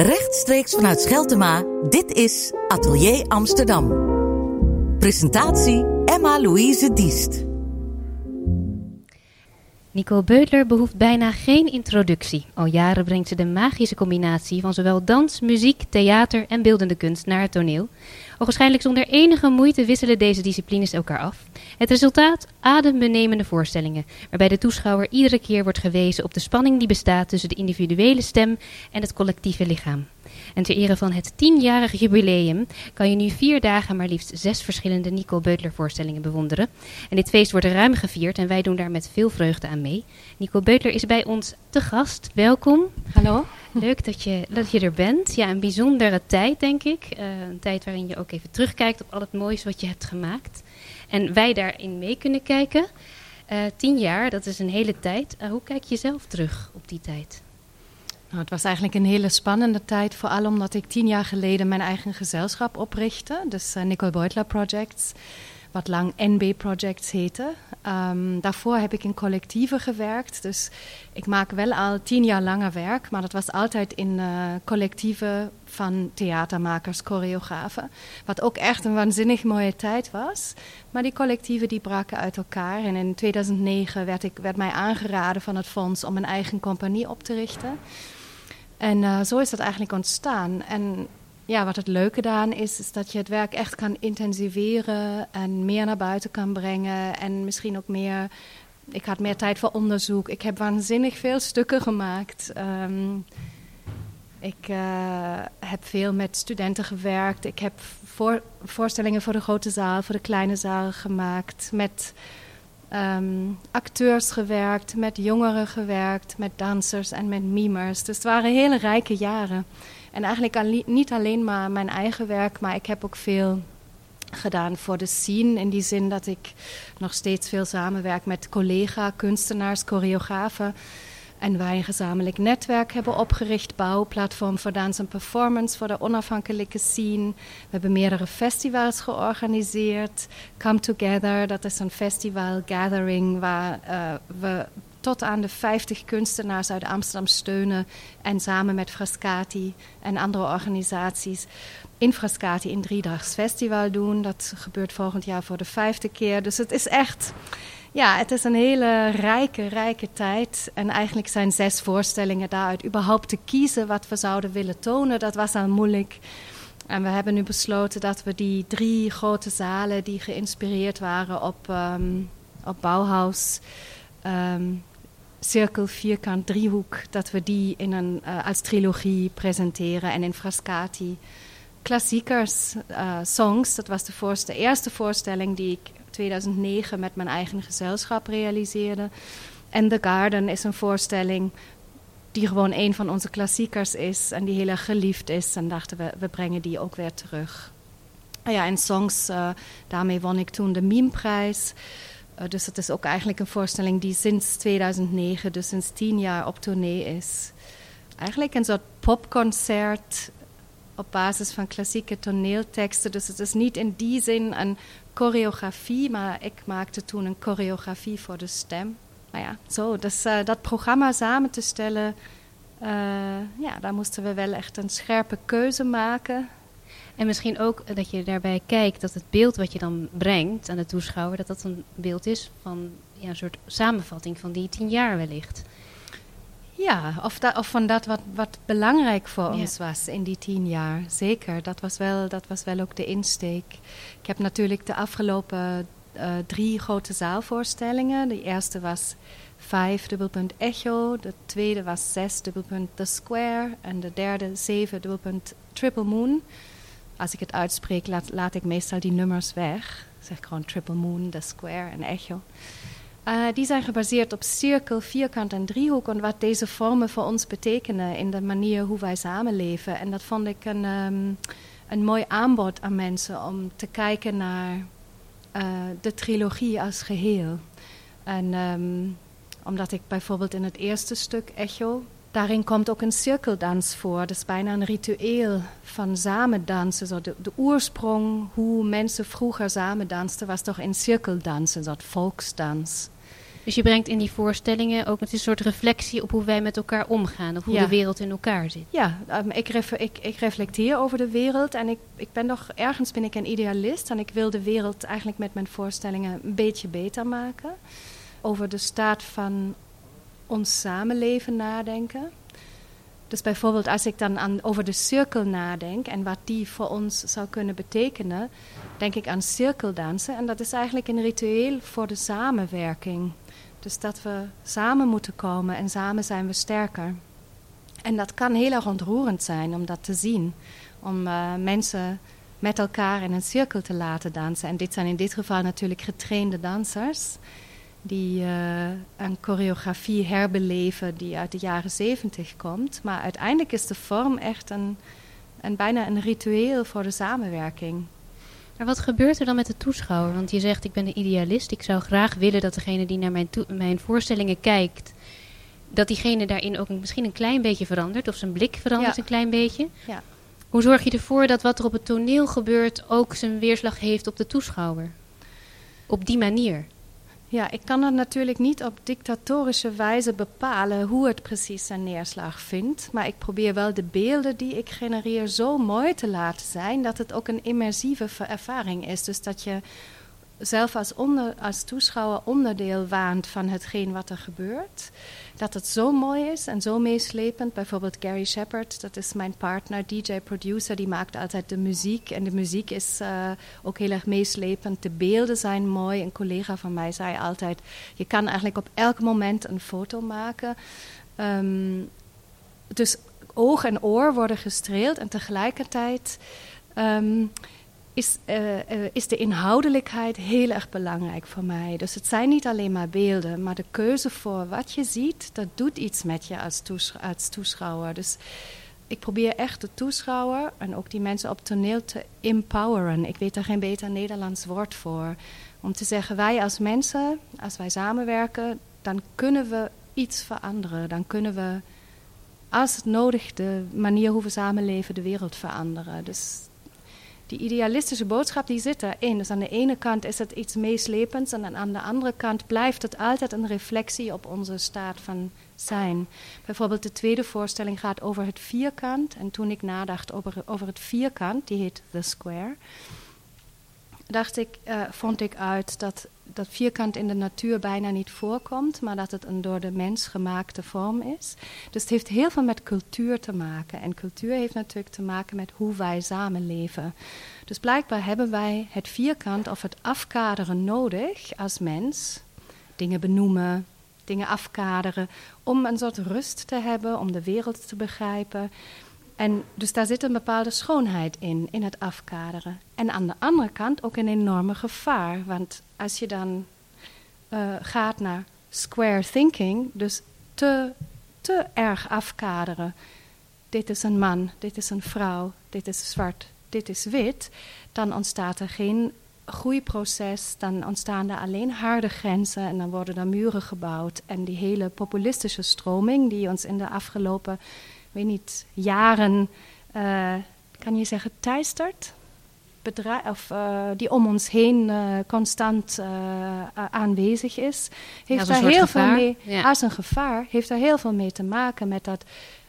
Rechtstreeks vanuit Scheltema, dit is Atelier Amsterdam. Presentatie Emma-Louise Diest. Nicole Beutler behoeft bijna geen introductie. Al jaren brengt ze de magische combinatie van zowel dans, muziek, theater en beeldende kunst naar het toneel. Waarschijnlijk zonder enige moeite wisselen deze disciplines elkaar af. Het resultaat? Adembenemende voorstellingen, waarbij de toeschouwer iedere keer wordt gewezen op de spanning die bestaat tussen de individuele stem en het collectieve lichaam. En ter ere van het tienjarige jubileum kan je nu vier dagen maar liefst zes verschillende Nicole Beutler voorstellingen bewonderen. En dit feest wordt ruim gevierd en wij doen daar met veel vreugde aan mee. Nicole Beutler is bij ons te gast. Welkom. Hallo. Leuk dat je, dat je er bent. Ja, een bijzondere tijd, denk ik. Uh, een tijd waarin je ook even terugkijkt op al het moois wat je hebt gemaakt. En wij daarin mee kunnen kijken. Uh, tien jaar, dat is een hele tijd. Uh, hoe kijk je zelf terug op die tijd? Nou, het was eigenlijk een hele spannende tijd, vooral omdat ik tien jaar geleden mijn eigen gezelschap oprichtte, dus uh, Nicole Beutler Projects, wat lang NB Projects heette. Um, daarvoor heb ik in collectieven gewerkt, dus ik maak wel al tien jaar langer werk, maar dat was altijd in uh, collectieven van theatermakers, choreografen, wat ook echt een waanzinnig mooie tijd was. Maar die collectieven die braken uit elkaar en in 2009 werd, ik, werd mij aangeraden van het fonds om een eigen compagnie op te richten. En uh, zo is dat eigenlijk ontstaan. En ja, wat het leuke daaraan is, is dat je het werk echt kan intensiveren en meer naar buiten kan brengen. En misschien ook meer. Ik had meer tijd voor onderzoek. Ik heb waanzinnig veel stukken gemaakt. Um, ik uh, heb veel met studenten gewerkt. Ik heb voor, voorstellingen voor de grote zaal, voor de kleine zaal gemaakt. Met um, acteurs gewerkt, met jongeren gewerkt, met dansers en met mimers. Dus het waren hele rijke jaren. En eigenlijk niet alleen maar mijn eigen werk, maar ik heb ook veel gedaan voor de scene. In die zin dat ik nog steeds veel samenwerk met collega, kunstenaars, choreografen. En wij een gezamenlijk netwerk hebben opgericht, bouwplatform voor dans en performance voor de onafhankelijke scene. We hebben meerdere festivals georganiseerd. Come Together, dat is een festival gathering waar uh, we tot aan de 50 kunstenaars uit Amsterdam steunen. En samen met Frascati en andere organisaties in Frascati een driedaags festival doen. Dat gebeurt volgend jaar voor de vijfde keer. Dus het is echt ja, het is een hele rijke, rijke tijd. En eigenlijk zijn zes voorstellingen daaruit überhaupt te kiezen wat we zouden willen tonen. Dat was al moeilijk. En we hebben nu besloten dat we die drie grote zalen die geïnspireerd waren op, um, op Bauhaus, um, cirkel, vierkant, driehoek, dat we die in een, uh, als trilogie presenteren en in Frascati. Klassiekers, uh, songs, dat was de, voorste, de eerste voorstelling die ik 2009 met mijn eigen gezelschap realiseerde. En The Garden is een voorstelling die gewoon een van onze klassiekers is en die heel erg geliefd is. En dachten we, we brengen die ook weer terug. Ja, en songs, uh, daarmee won ik toen de Meme-prijs. Uh, dus het is ook eigenlijk een voorstelling die sinds 2009, dus sinds tien jaar op tournee is. Eigenlijk een soort popconcert op basis van klassieke toneelteksten. Dus het is niet in die zin een choreografie, maar ik maakte toen een choreografie voor de stem. Nou ja, zo, dus uh, dat programma samen te stellen, uh, ja, daar moesten we wel echt een scherpe keuze maken. En misschien ook dat je daarbij kijkt dat het beeld wat je dan brengt aan de toeschouwer, dat dat een beeld is van ja, een soort samenvatting van die tien jaar wellicht. Ja, of, da, of van dat wat, wat belangrijk voor ja. ons was in die tien jaar. Zeker, dat was, wel, dat was wel ook de insteek. Ik heb natuurlijk de afgelopen uh, drie grote zaalvoorstellingen. De eerste was vijf dubbelpunt Echo. De tweede was zes dubbelpunt The Square. En de derde zeven dubbelpunt Triple Moon. Als ik het uitspreek, laat, laat ik meestal die nummers weg. Ik zeg gewoon Triple Moon, The Square en Echo. Uh, die zijn gebaseerd op cirkel, vierkant en driehoek en wat deze vormen voor ons betekenen in de manier hoe wij samenleven. En dat vond ik een, um, een mooi aanbod aan mensen om te kijken naar uh, de trilogie als geheel. En um, omdat ik bijvoorbeeld in het eerste stuk Echo, daarin komt ook een cirkeldans voor. Dat is bijna een ritueel van samen dansen. Zo de, de oorsprong, hoe mensen vroeger samen dansten, was toch in cirkeldansen, een soort volksdans. Dus je brengt in die voorstellingen ook een soort reflectie op hoe wij met elkaar omgaan, of hoe Ja. de wereld in elkaar zit. Ja, ehm, ik, ref- ik, ik reflecteer over de wereld en ik, ik ben nog ergens ben ik een idealist en ik wil de wereld eigenlijk met mijn voorstellingen een beetje beter maken. Over de staat van ons samenleven nadenken. Dus bijvoorbeeld als ik dan aan, over de cirkel nadenk en wat die voor ons zou kunnen betekenen, denk ik aan cirkeldansen. En dat is eigenlijk een ritueel voor de samenwerking. Dus dat we samen moeten komen en samen zijn we sterker. En dat kan heel erg ontroerend zijn om dat te zien. Om eh, mensen met elkaar in een cirkel te laten dansen. En dit zijn in dit geval natuurlijk getrainde dansers. Die eh, een choreografie herbeleven die uit de jaren zeventig komt. Maar uiteindelijk is de vorm echt een, een, bijna een ritueel voor de samenwerking. Maar wat gebeurt er dan met de toeschouwer? Want je zegt, ik ben een idealist. Ik zou graag willen dat degene die naar mijn, mijn voorstellingen kijkt... dat diegene daarin ook misschien een klein beetje verandert. Of zijn blik verandert Ja. een klein beetje. Ja. Hoe zorg je ervoor dat wat er op het toneel gebeurt... ook zijn weerslag heeft op de toeschouwer? Op die manier. Ja, ik kan het natuurlijk niet op dictatorische wijze bepalen hoe het precies zijn neerslag vindt. Maar ik probeer wel de beelden die ik genereer zo mooi te laten zijn dat het ook een immersieve ervaring is. Dus dat je zelf als, onder, als toeschouwer onderdeel waant van hetgeen wat er gebeurt. Dat het zo mooi is en zo meeslepend. Bijvoorbeeld Gary Shepard, dat is mijn partner, DJ-producer, die maakt altijd de muziek. En de muziek is eh, ook heel erg meeslepend. De beelden zijn mooi. Een collega van mij zei altijd: je kan eigenlijk op elk moment een foto maken. Ehm, dus oog en oor worden gestreeld en tegelijkertijd. ehm, is, eh, eh, is de inhoudelijkheid heel erg belangrijk voor mij. Dus het zijn niet alleen maar beelden, maar de keuze voor wat je ziet, dat doet iets met je als, toesch- als toeschouwer. Dus ik probeer echt de toeschouwer en ook die mensen op toneel te empoweren. Ik weet daar geen beter Nederlands woord voor. Om te zeggen, wij als mensen, als wij samenwerken, dan kunnen we iets veranderen. Dan kunnen we, als het nodig, de manier hoe we samenleven, de wereld veranderen. Dus die idealistische boodschap die zit erin. Dus aan de ene kant is het iets meeslepends en aan de andere kant blijft het altijd een reflectie op onze staat van zijn. Bijvoorbeeld de tweede voorstelling gaat over het vierkant. En toen ik nadacht over, over het vierkant, die heet The Square, dacht ik, eh, vond ik uit dat dat vierkant in de natuur bijna niet voorkomt, maar dat het een door de mens gemaakte vorm is. Dus het heeft heel veel met cultuur te maken. En cultuur heeft natuurlijk te maken met hoe wij samenleven. Dus blijkbaar hebben wij het vierkant of het afkaderen nodig als mens. Dingen benoemen, dingen afkaderen, om een soort rust te hebben, om de wereld te begrijpen. En dus daar zit een bepaalde schoonheid in, in het afkaderen. En aan de andere kant ook een enorme gevaar. Want als je dan eh, gaat naar square thinking, dus te, te erg afkaderen. Dit is een man, dit is een vrouw, dit is zwart, dit is wit. Dan ontstaat er geen groeiproces, dan ontstaan er alleen harde grenzen en dan worden er muren gebouwd. En die hele populistische stroming die ons in de afgelopen weet niet, jaren, eh, kan je zeggen, teistert. Bedrijf, of, eh, die om ons heen eh, constant aanwezig is, heeft daar heel gevaar, veel mee, ja. als een gevaar, heeft daar heel veel mee te maken met dat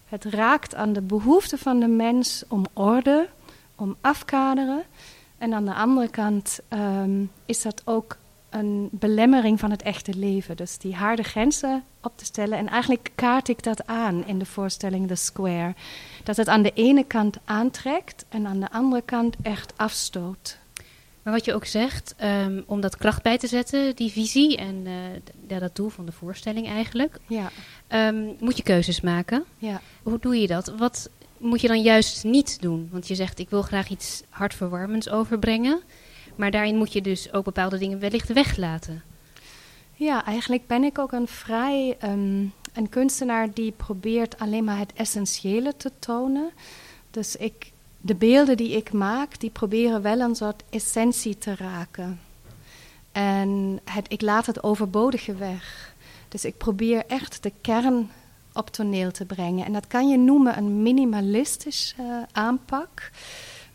het raakt aan de behoefte van de mens om orde, om afkaderen. En aan de andere kant ehm, is dat ook een belemmering van het echte leven. Dus die harde grenzen op te stellen. En eigenlijk kaart ik dat aan in de voorstelling The Square. Dat het aan de ene kant aantrekt en aan de andere kant echt afstoot. Maar wat je ook zegt, ehm, om dat kracht bij te zetten, die visie en eh, ja, dat doel van de voorstelling eigenlijk, Ja, ehm, moet je keuzes maken. ja. Hoe doe je dat? Wat moet je dan juist niet doen? Want je zegt, ik wil graag iets hartverwarmends overbrengen. Maar daarin moet je dus ook bepaalde dingen wellicht weglaten. Ja, eigenlijk ben ik ook een vrij ehm, een kunstenaar die probeert alleen maar het essentiële te tonen. Dus ik, de beelden die ik maak, die proberen wel een soort essentie te raken. En het, ik laat het overbodige weg. Dus ik probeer echt de kern op toneel te brengen. En dat kan je noemen een minimalistisch eh, aanpak.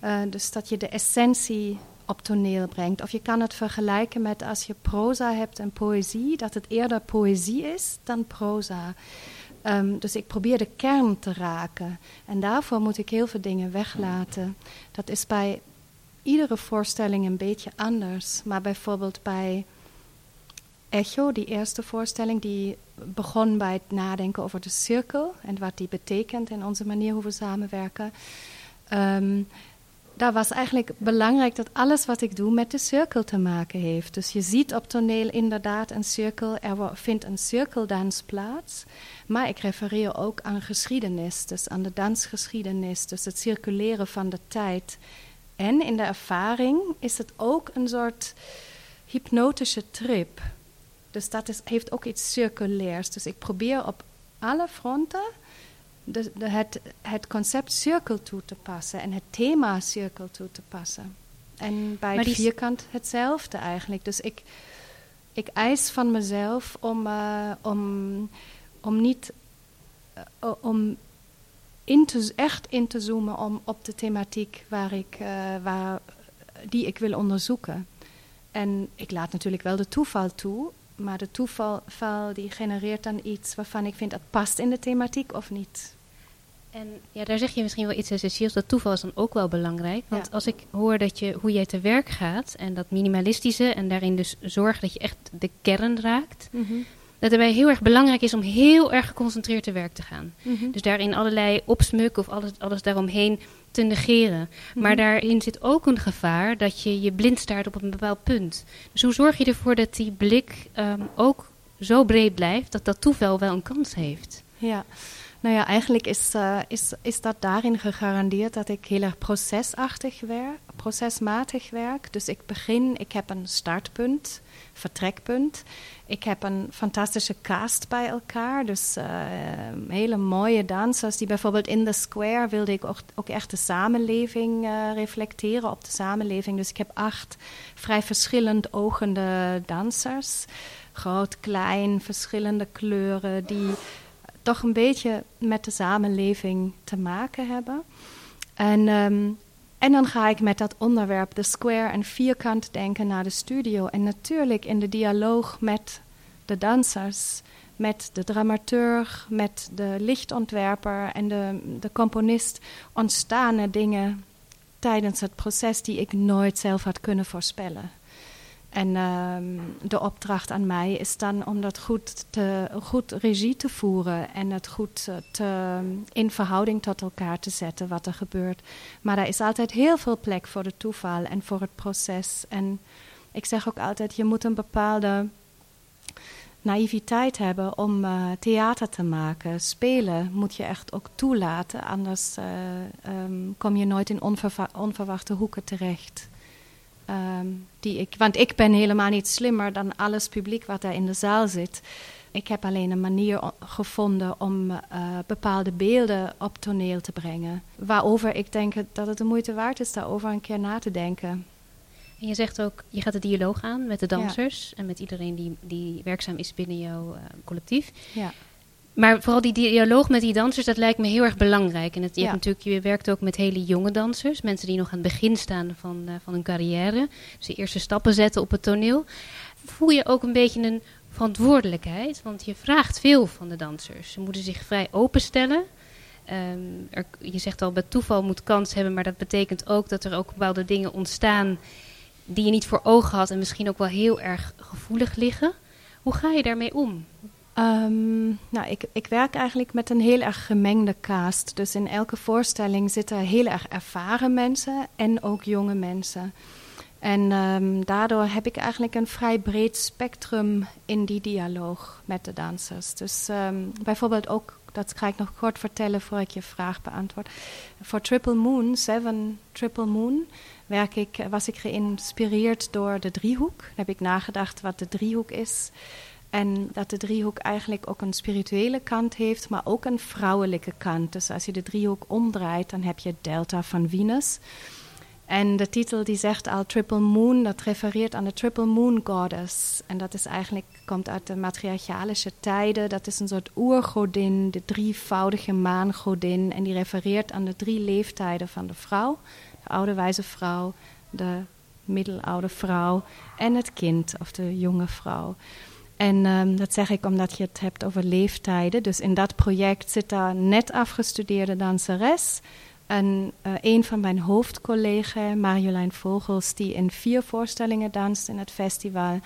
Eh, dus dat je de essentie op toneel brengt. Of je kan het vergelijken met als je proza hebt en poëzie, dat het eerder poëzie is dan proza. Ehm, dus ik probeer de kern te raken. En daarvoor moet ik heel veel dingen weglaten. Dat is bij iedere voorstelling een beetje anders. Maar bijvoorbeeld bij Echo, die eerste voorstelling, die begon bij het nadenken over de cirkel en wat die betekent in onze manier hoe we samenwerken. Um, daar was eigenlijk belangrijk dat alles wat ik doe met de cirkel te maken heeft. Dus je ziet op toneel inderdaad een cirkel, er vindt een cirkeldans plaats. Maar ik refereer ook aan geschiedenis, dus aan de dansgeschiedenis, dus het circuleren van de tijd. En in de ervaring is het ook een soort hypnotische trip. Dus dat is, heeft ook iets circulairs. Dus ik probeer op alle fronten de, de, het, het concept cirkel toe te passen en het thema cirkel toe te passen. En bij het vierkant hetzelfde eigenlijk. Dus ik, ik eis van mezelf om, uh, om, om niet uh, om in te, echt in te zoomen om, op de thematiek waar ik, uh, waar, die ik wil onderzoeken. En ik laat natuurlijk wel de toeval toe, maar de toeval die genereert dan iets waarvan ik vind dat past in de thematiek of niet. En ja, daar zeg je misschien wel iets essentieels. Dat toeval is dan ook wel belangrijk. Want als ik hoor dat je, hoe jij te werk gaat en dat minimalistische en daarin dus zorg dat je echt de kern raakt. Mm -hmm. Dat het heel erg belangrijk is om heel erg geconcentreerd te werk te gaan. Mhm. Dus daarin allerlei opsmuk of alles, alles daaromheen te negeren. Maar mhm. daarin zit ook een gevaar dat je je blind staart op een bepaald punt. Dus hoe zorg je ervoor dat die blik um, ook zo breed blijft dat dat toeval wel een kans heeft? Ja. Nou ja, eigenlijk is, uh, is, is dat daarin gegarandeerd dat ik heel erg procesachtig werk, procesmatig werk. Dus ik begin, ik heb een startpunt, vertrekpunt. Ik heb een fantastische cast bij elkaar. Dus uh, hele mooie dansers die bijvoorbeeld in The Square wilde ik ook, echt de samenleving uh, reflecteren op de samenleving. Dus ik heb acht vrij verschillend ogende dansers. Groot, klein, verschillende kleuren die toch een beetje met de samenleving te maken hebben. En, ehm, en dan ga ik met dat onderwerp, de square en vierkant denken, naar de studio. En natuurlijk in de dialoog met de dansers, met de dramaturg, met de lichtontwerper en de, de componist ontstaan er dingen tijdens het proces die ik nooit zelf had kunnen voorspellen. En ehm, de opdracht aan mij is dan om dat goed, te, goed regie te voeren en het goed te, in verhouding tot elkaar te zetten wat er gebeurt. Maar er is altijd heel veel plek voor de toeval en voor het proces. En ik zeg ook altijd, je moet een bepaalde naïviteit hebben om uh, theater te maken. Spelen moet je echt ook toelaten, anders uh, um, kom je nooit in onverwachte hoeken terecht. Um, die ik, want ik ben helemaal niet slimmer dan alles publiek wat daar in de zaal zit. Ik heb alleen een manier gevonden om uh, bepaalde beelden op toneel te brengen. Waarover ik denk dat het de moeite waard is daarover een keer na te denken. En je zegt ook, je gaat de dialoog aan met de dansers en met iedereen die, die werkzaam is binnen jouw uh, collectief. Ja. Maar vooral die dialoog met die dansers, dat lijkt me heel erg belangrijk. En het, je, hebt natuurlijk, je werkt ook met hele jonge dansers. Mensen die nog aan het begin staan van, uh, van hun carrière. Dus de eerste stappen zetten op het toneel. Voel je ook een beetje een verantwoordelijkheid? Want je vraagt veel van de dansers. Ze moeten zich vrij openstellen. Um, er, je zegt al, bij toeval moet kans hebben. Maar dat betekent ook dat er ook bepaalde dingen ontstaan... die je niet voor ogen had en misschien ook wel heel erg gevoelig liggen. Hoe ga je daarmee om? Um, nou, ik, ik werk eigenlijk met een heel erg gemengde cast. Dus in elke voorstelling zitten heel erg ervaren mensen en ook jonge mensen. En um, daardoor heb ik eigenlijk een vrij breed spectrum in die dialoog met de dansers. Dus um, bijvoorbeeld ook, dat ga ik nog kort vertellen voor ik je vraag beantwoord. Voor Triple Moon, Seven Triple Moon, werk ik, was ik geïnspireerd door de driehoek. Dan heb ik nagedacht wat de driehoek is. En dat de driehoek eigenlijk ook een spirituele kant heeft, maar ook een vrouwelijke kant. Dus als je de driehoek omdraait, dan heb je Delta van Venus. En de titel die zegt al Triple Moon, dat refereert aan de Triple Moon Goddess. En dat is eigenlijk, komt uit de matriarchalische tijden. Dat is een soort oergodin, de drievoudige maangodin. En die refereert aan de drie leeftijden van de vrouw. De oude wijze vrouw, de middeloude vrouw en het kind of de jonge vrouw. En ehm, dat zeg ik omdat je het hebt over leeftijden. Dus in dat project zit daar net afgestudeerde danseres. En uh, een van mijn hoofdcollega's, Marjolein Vogels, die in vier voorstellingen danst in het festival.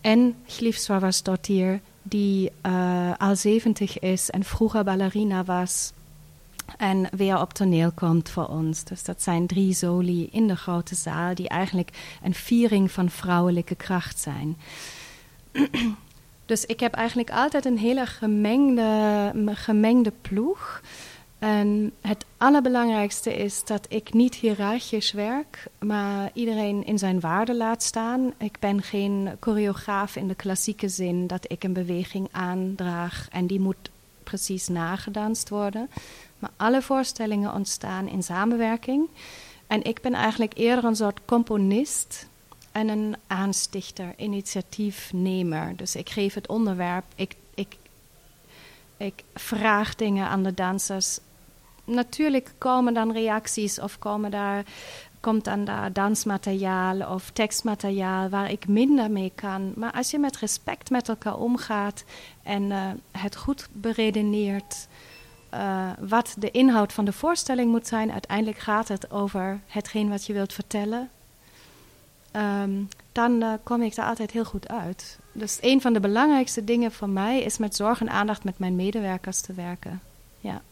En Glief Swavasdottir, die uh, al 70 is en vroeger ballerina was. En weer op toneel komt voor ons. Dus dat zijn drie soli in de grote zaal, die eigenlijk een viering van vrouwelijke kracht zijn. Dus ik heb eigenlijk altijd een hele gemengde, gemengde ploeg. En het allerbelangrijkste is dat ik niet hiërarchisch werk, maar iedereen in zijn waarde laat staan. Ik ben geen choreograaf in de klassieke zin dat ik een beweging aandraag en die moet precies nagedanst worden. Maar alle voorstellingen ontstaan in samenwerking. En ik ben eigenlijk eerder een soort componist en een aanstichter, initiatiefnemer. Dus ik geef het onderwerp, ik, ik, ik vraag dingen aan de dansers. Natuurlijk komen dan reacties of komen daar, komt dan daar dansmateriaal of tekstmateriaal waar ik minder mee kan. Maar als je met respect met elkaar omgaat en uh, het goed beredeneert. Uh, wat de inhoud van de voorstelling moet zijn. Uiteindelijk gaat het over hetgeen wat je wilt vertellen. Um, dan uh, kom ik daar altijd heel goed uit. Dus een van de belangrijkste dingen voor mij is met zorg en aandacht met mijn medewerkers te werken. Ja.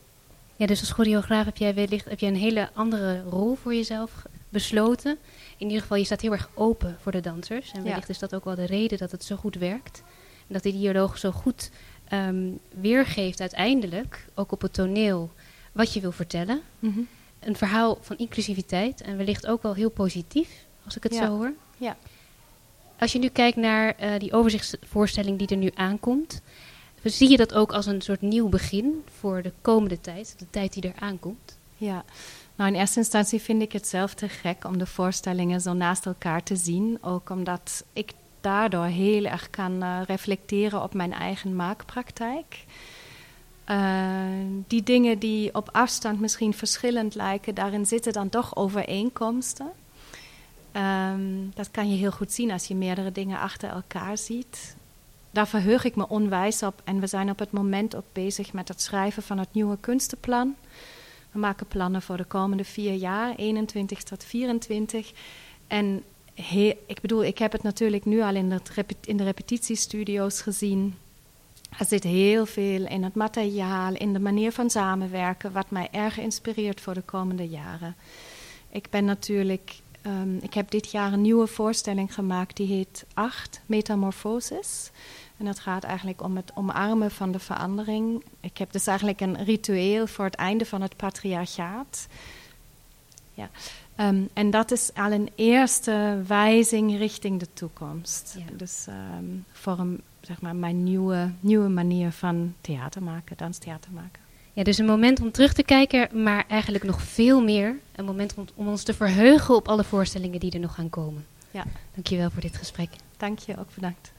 Ja, dus als choreograaf heb jij wellicht heb je een hele andere rol voor jezelf besloten. In ieder geval, je staat heel erg open voor de dansers. En wellicht ja. is dat ook wel de reden dat het zo goed werkt. En dat die dialoog zo goed um, weergeeft uiteindelijk, ook op het toneel, wat je wil vertellen. Mm -hmm. Een verhaal van inclusiviteit en wellicht ook wel heel positief, als ik het ja. zo hoor. Ja. Als je nu kijkt naar uh, die overzichtsvoorstelling die er nu aankomt, zie je dat ook als een soort nieuw begin voor de komende tijd, de tijd die er aankomt? Ja, nou in eerste instantie vind ik het zelf te gek om de voorstellingen zo naast elkaar te zien. Ook omdat ik daardoor heel erg kan uh, reflecteren op mijn eigen maakpraktijk. Uh, die dingen die op afstand misschien verschillend lijken, daarin zitten dan toch overeenkomsten. Um, dat kan je heel goed zien als je meerdere dingen achter elkaar ziet. Daar verheug ik me onwijs op. En we zijn op het moment ook bezig met het schrijven van het nieuwe kunstenplan. We maken plannen voor de komende vier jaar, 21 tot 24. En ik bedoel, ik heb het natuurlijk nu al in, in de repetitiestudio's gezien. Er zit heel veel in het materiaal, in de manier van samenwerken, wat mij erg inspireert voor de komende jaren. Ik ben natuurlijk Um, ik heb dit jaar een nieuwe voorstelling gemaakt die heet Acht, Metamorphosis. En dat gaat eigenlijk om het omarmen van de verandering. Ik heb dus eigenlijk een ritueel voor het einde van het patriarchaat. Ja. Um, en dat is al een eerste wijzing richting de toekomst. Ja. Dus um, voor een, zeg maar, mijn nieuwe, nieuwe manier van theater maken, danstheater maken. Ja, dus een moment om terug te kijken, maar eigenlijk nog veel meer. Een moment om, om ons te verheugen op alle voorstellingen die er nog gaan komen. Ja. Dankjewel voor dit gesprek. Dank je, ook bedankt.